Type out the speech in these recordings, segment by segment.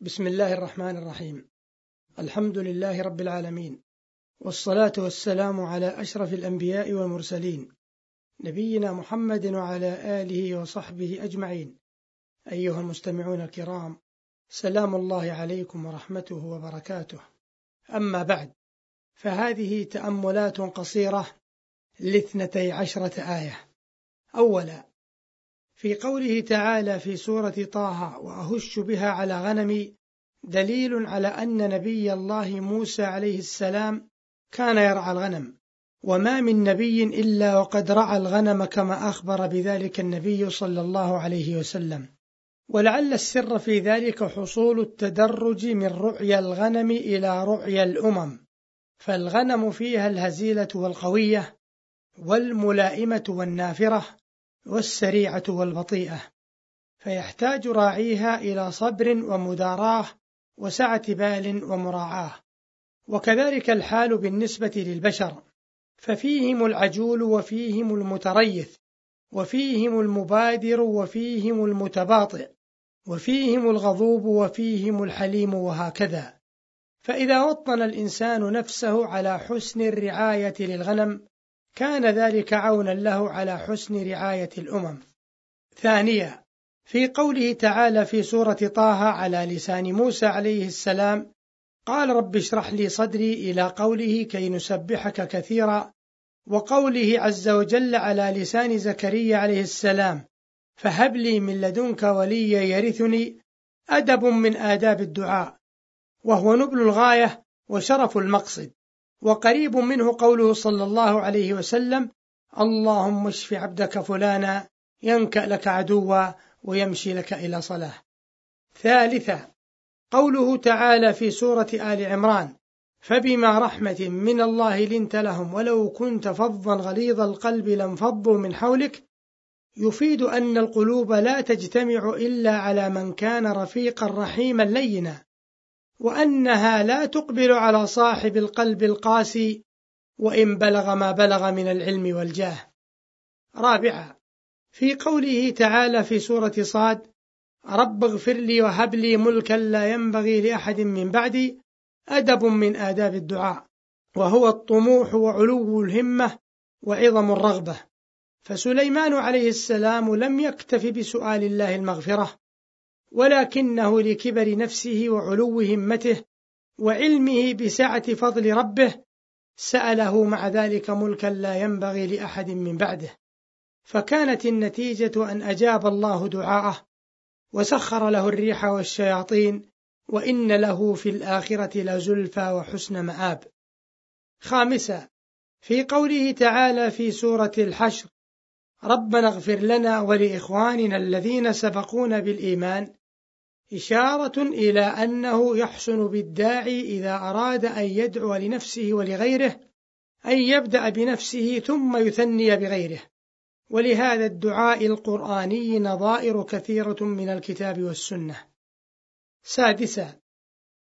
بسم الله الرحمن الرحيم. الحمد لله رب العالمين والصلاة والسلام على أشرف الأنبياء والمرسلين نبينا محمد وعلى آله وصحبه أجمعين. أيها المستمعون الكرام سلام الله عليكم ورحمته وبركاته. أما بعد فهذه تأملات قصيرة لاثنتي عشرة آية. أولا في قوله تعالى في سورة طه وأهش بها على غنمي دليل على أن نبي الله موسى عليه السلام كان يرعى الغنم. وما من نبي إلا وقد رعى الغنم كما أخبر بذلك النبي صلى الله عليه وسلم. ولعل السر في ذلك حصول التدرج من رعي الغنم إلى رعي الأمم. فالغنم فيها الهزيلة والقوية والملائمة والنافرة والسريعة والبطيئة فيحتاج راعيها إلى صبر ومداراة وسعة بال ومراعاة. وكذلك الحال بالنسبة للبشر ففيهم العجول وفيهم المتريث وفيهم المبادر وفيهم المتباطئ وفيهم الغضوب وفيهم الحليم وهكذا. فإذا وطن الإنسان نفسه على حسن الرعاية للغنم كان ذلك عونا له على حسن رعاية الأمم. ثانيا في قوله تعالى في سورة طه على لسان موسى عليه السلام قال رب اشرح لي صدري إلى قوله كي نسبحك كثيرا وقوله عز وجل على لسان زكريا عليه السلام فهب لي من لدنك وليا يرثني أدب من آداب الدعاء وهو نبل الغاية وشرف المقصد وقريب منه قوله صلى الله عليه وسلم اللهم اشف عبدك فلانا ينكأ لك عدوا ويمشي لك إلى صلاة. ثالثا قوله تعالى في سورة آل عمران فبما رحمة من الله لنت لهم ولو كنت فظا غليظ القلب لانفضوا من حولك يفيد أن القلوب لا تجتمع إلا على من كان رفيقا رحيما لينا. وأنها لا تقبل على صاحب القلب القاسي وإن بلغ ما بلغ من العلم والجاه. رابعا في قوله تعالى في سورة صاد: رب اغفر لي وهب لي ملكا لا ينبغي لأحد من بعدي أدب من آداب الدعاء، وهو الطموح وعلو الهمة وعظم الرغبة. فسليمان عليه السلام لم يكتف بسؤال الله المغفرة، ولكنه لكبر نفسه وعلو همته وعلمه بسعة فضل ربه سأله مع ذلك ملكا لا ينبغي لأحد من بعده. فكانت النتيجة أن أجاب الله دعاءه وسخر له الريح والشياطين وإن له في الآخرة لزلفى وحسن مآب. خامسا في قوله تعالى في سورة الحشر ربنا اغفر لنا ولإخواننا الذين سبقونا بالإيمان إشارة إلى أنه يحسن بالداعي إذا أراد أن يدعو لنفسه ولغيره أن يبدأ بنفسه ثم يثني بغيره. ولهذا الدعاء القرآني نظائر كثيرة من الكتاب والسنة. سادسا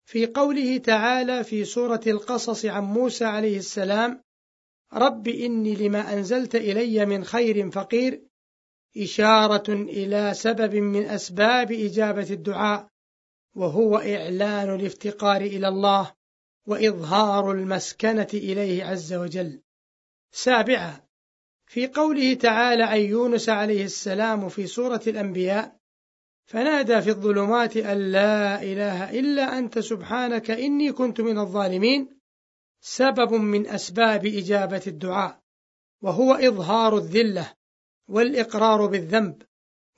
في قوله تعالى في سورة القصص عن موسى عليه السلام رب إني لما أنزلت إلي من خير فقير إشارة إلى سبب من أسباب إجابة الدعاء وهو إعلان الافتقار إلى الله وإظهار المسكنة إليه عز وجل. سابعا في قوله تعالى عن يونس عليه السلام في سورة الأنبياء فنادى في الظلمات أن لا إله إلا أنت سبحانك إني كنت من الظالمين سبب من أسباب إجابة الدعاء وهو إظهار الذلة والإقرار بالذنب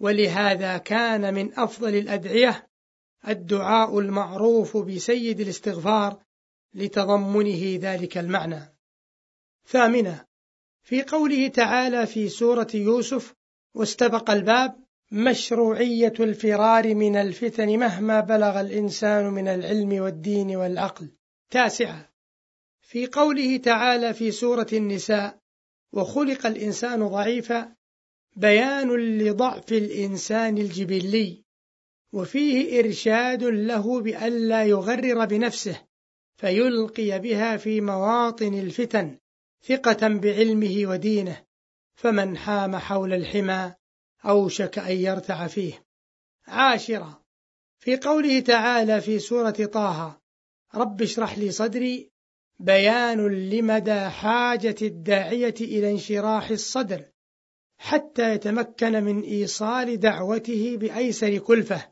ولهذا كان من أفضل الأدعية الدعاء المعروف بسيد الاستغفار لتضمنه ذلك المعنى. ثامنا في قوله تعالى في سورة يوسف واستبق الباب مشروعية الفرار من الفتن مهما بلغ الإنسان من العلم والدين والعقل. تاسعا في قوله تعالى في سورة النساء وخلق الإنسان ضعيفا بيان لضعف الإنسان الجبلي وفيه إرشاد له بألا يغرر بنفسه فيلقي بها في مواطن الفتن ثقة بعلمه ودينه فمن حام حول الحمى أوشك أن يرتع فيه. عاشرا في قوله تعالى في سورة طه رب اشرح لي صدري بيان لمدى حاجة الداعية إلى انشراح الصدر. حتى يتمكن من إيصال دعوته بأيسر كلفة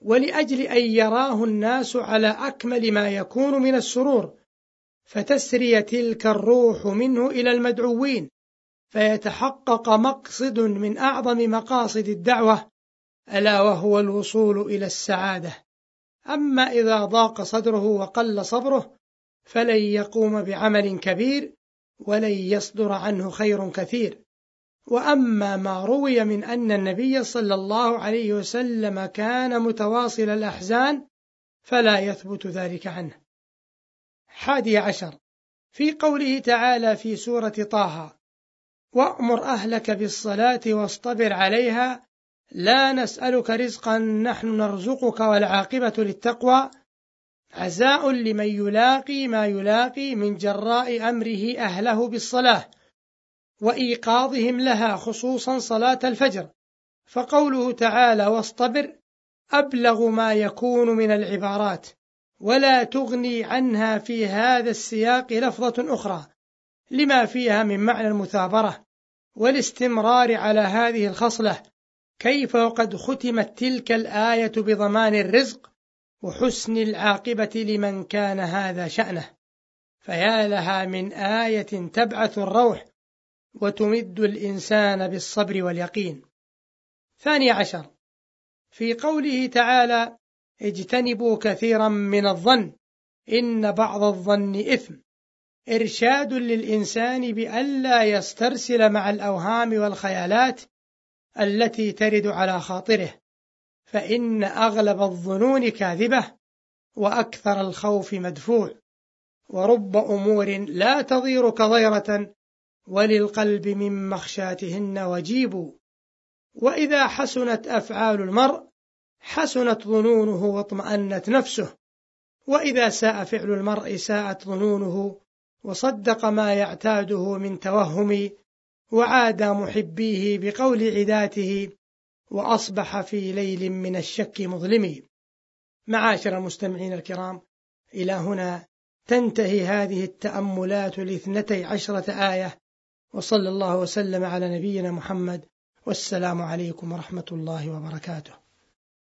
ولأجل أن يراه الناس على أكمل ما يكون من السرور فتسري تلك الروح منه إلى المدعوين فيتحقق مقصد من أعظم مقاصد الدعوة ألا وهو الوصول إلى السعادة. أما إذا ضاق صدره وقل صبره فلن يقوم بعمل كبير ولن يصدر عنه خير كثير. وأما ما روي من أن النبي صلى الله عليه وسلم كان متواصل الأحزان فلا يثبت ذلك عنه. حادي عشر. في قوله تعالى في سورة طه وأمر أهلك بالصلاة واصطبر عليها لا نسألك رزقا نحن نرزقك والعاقبة للتقوى. عزاء لمن يلاقي ما يلاقي من جراء أمره أهله بالصلاة. وإيقاظهم لها خصوصا صلاة الفجر. فقوله تعالى واصطبر أبلغ ما يكون من العبارات ولا تغني عنها في هذا السياق لفظة أخرى لما فيها من معنى المثابرة والاستمرار على هذه الخصلة. كيف وقد ختمت تلك الآية بضمان الرزق وحسن العاقبة لمن كان هذا شأنه؟ فيا لها من آية تبعث الروح وتمد الإنسان بالصبر واليقين. ثاني عشر في قوله تعالى: اجتنبوا كثيرا من الظن إن بعض الظن إثم. إرشاد للإنسان بألا يسترسل مع الأوهام والخيالات التي ترد على خاطره، فإن أغلب الظنون كاذبة، وأكثر الخوف مدفوع، ورب أمور لا تضير كضيرة وللقلب من مخشاتهن وجيب. وإذا حسنت أفعال المرء حسنت ظنونه واطمأنت نفسه. وإذا ساء فعل المرء ساءت ظنونه وصدق ما يعتاده من توهم وعاد محبيه بقول عداته وأصبح في ليل من الشك مظلم. معاشر المستمعين الكرام إلى هنا تنتهي هذه التأملات لإثنتي عشرة آية. وصلى الله وسلم على نبينا محمد والسلام عليكم ورحمة الله وبركاته.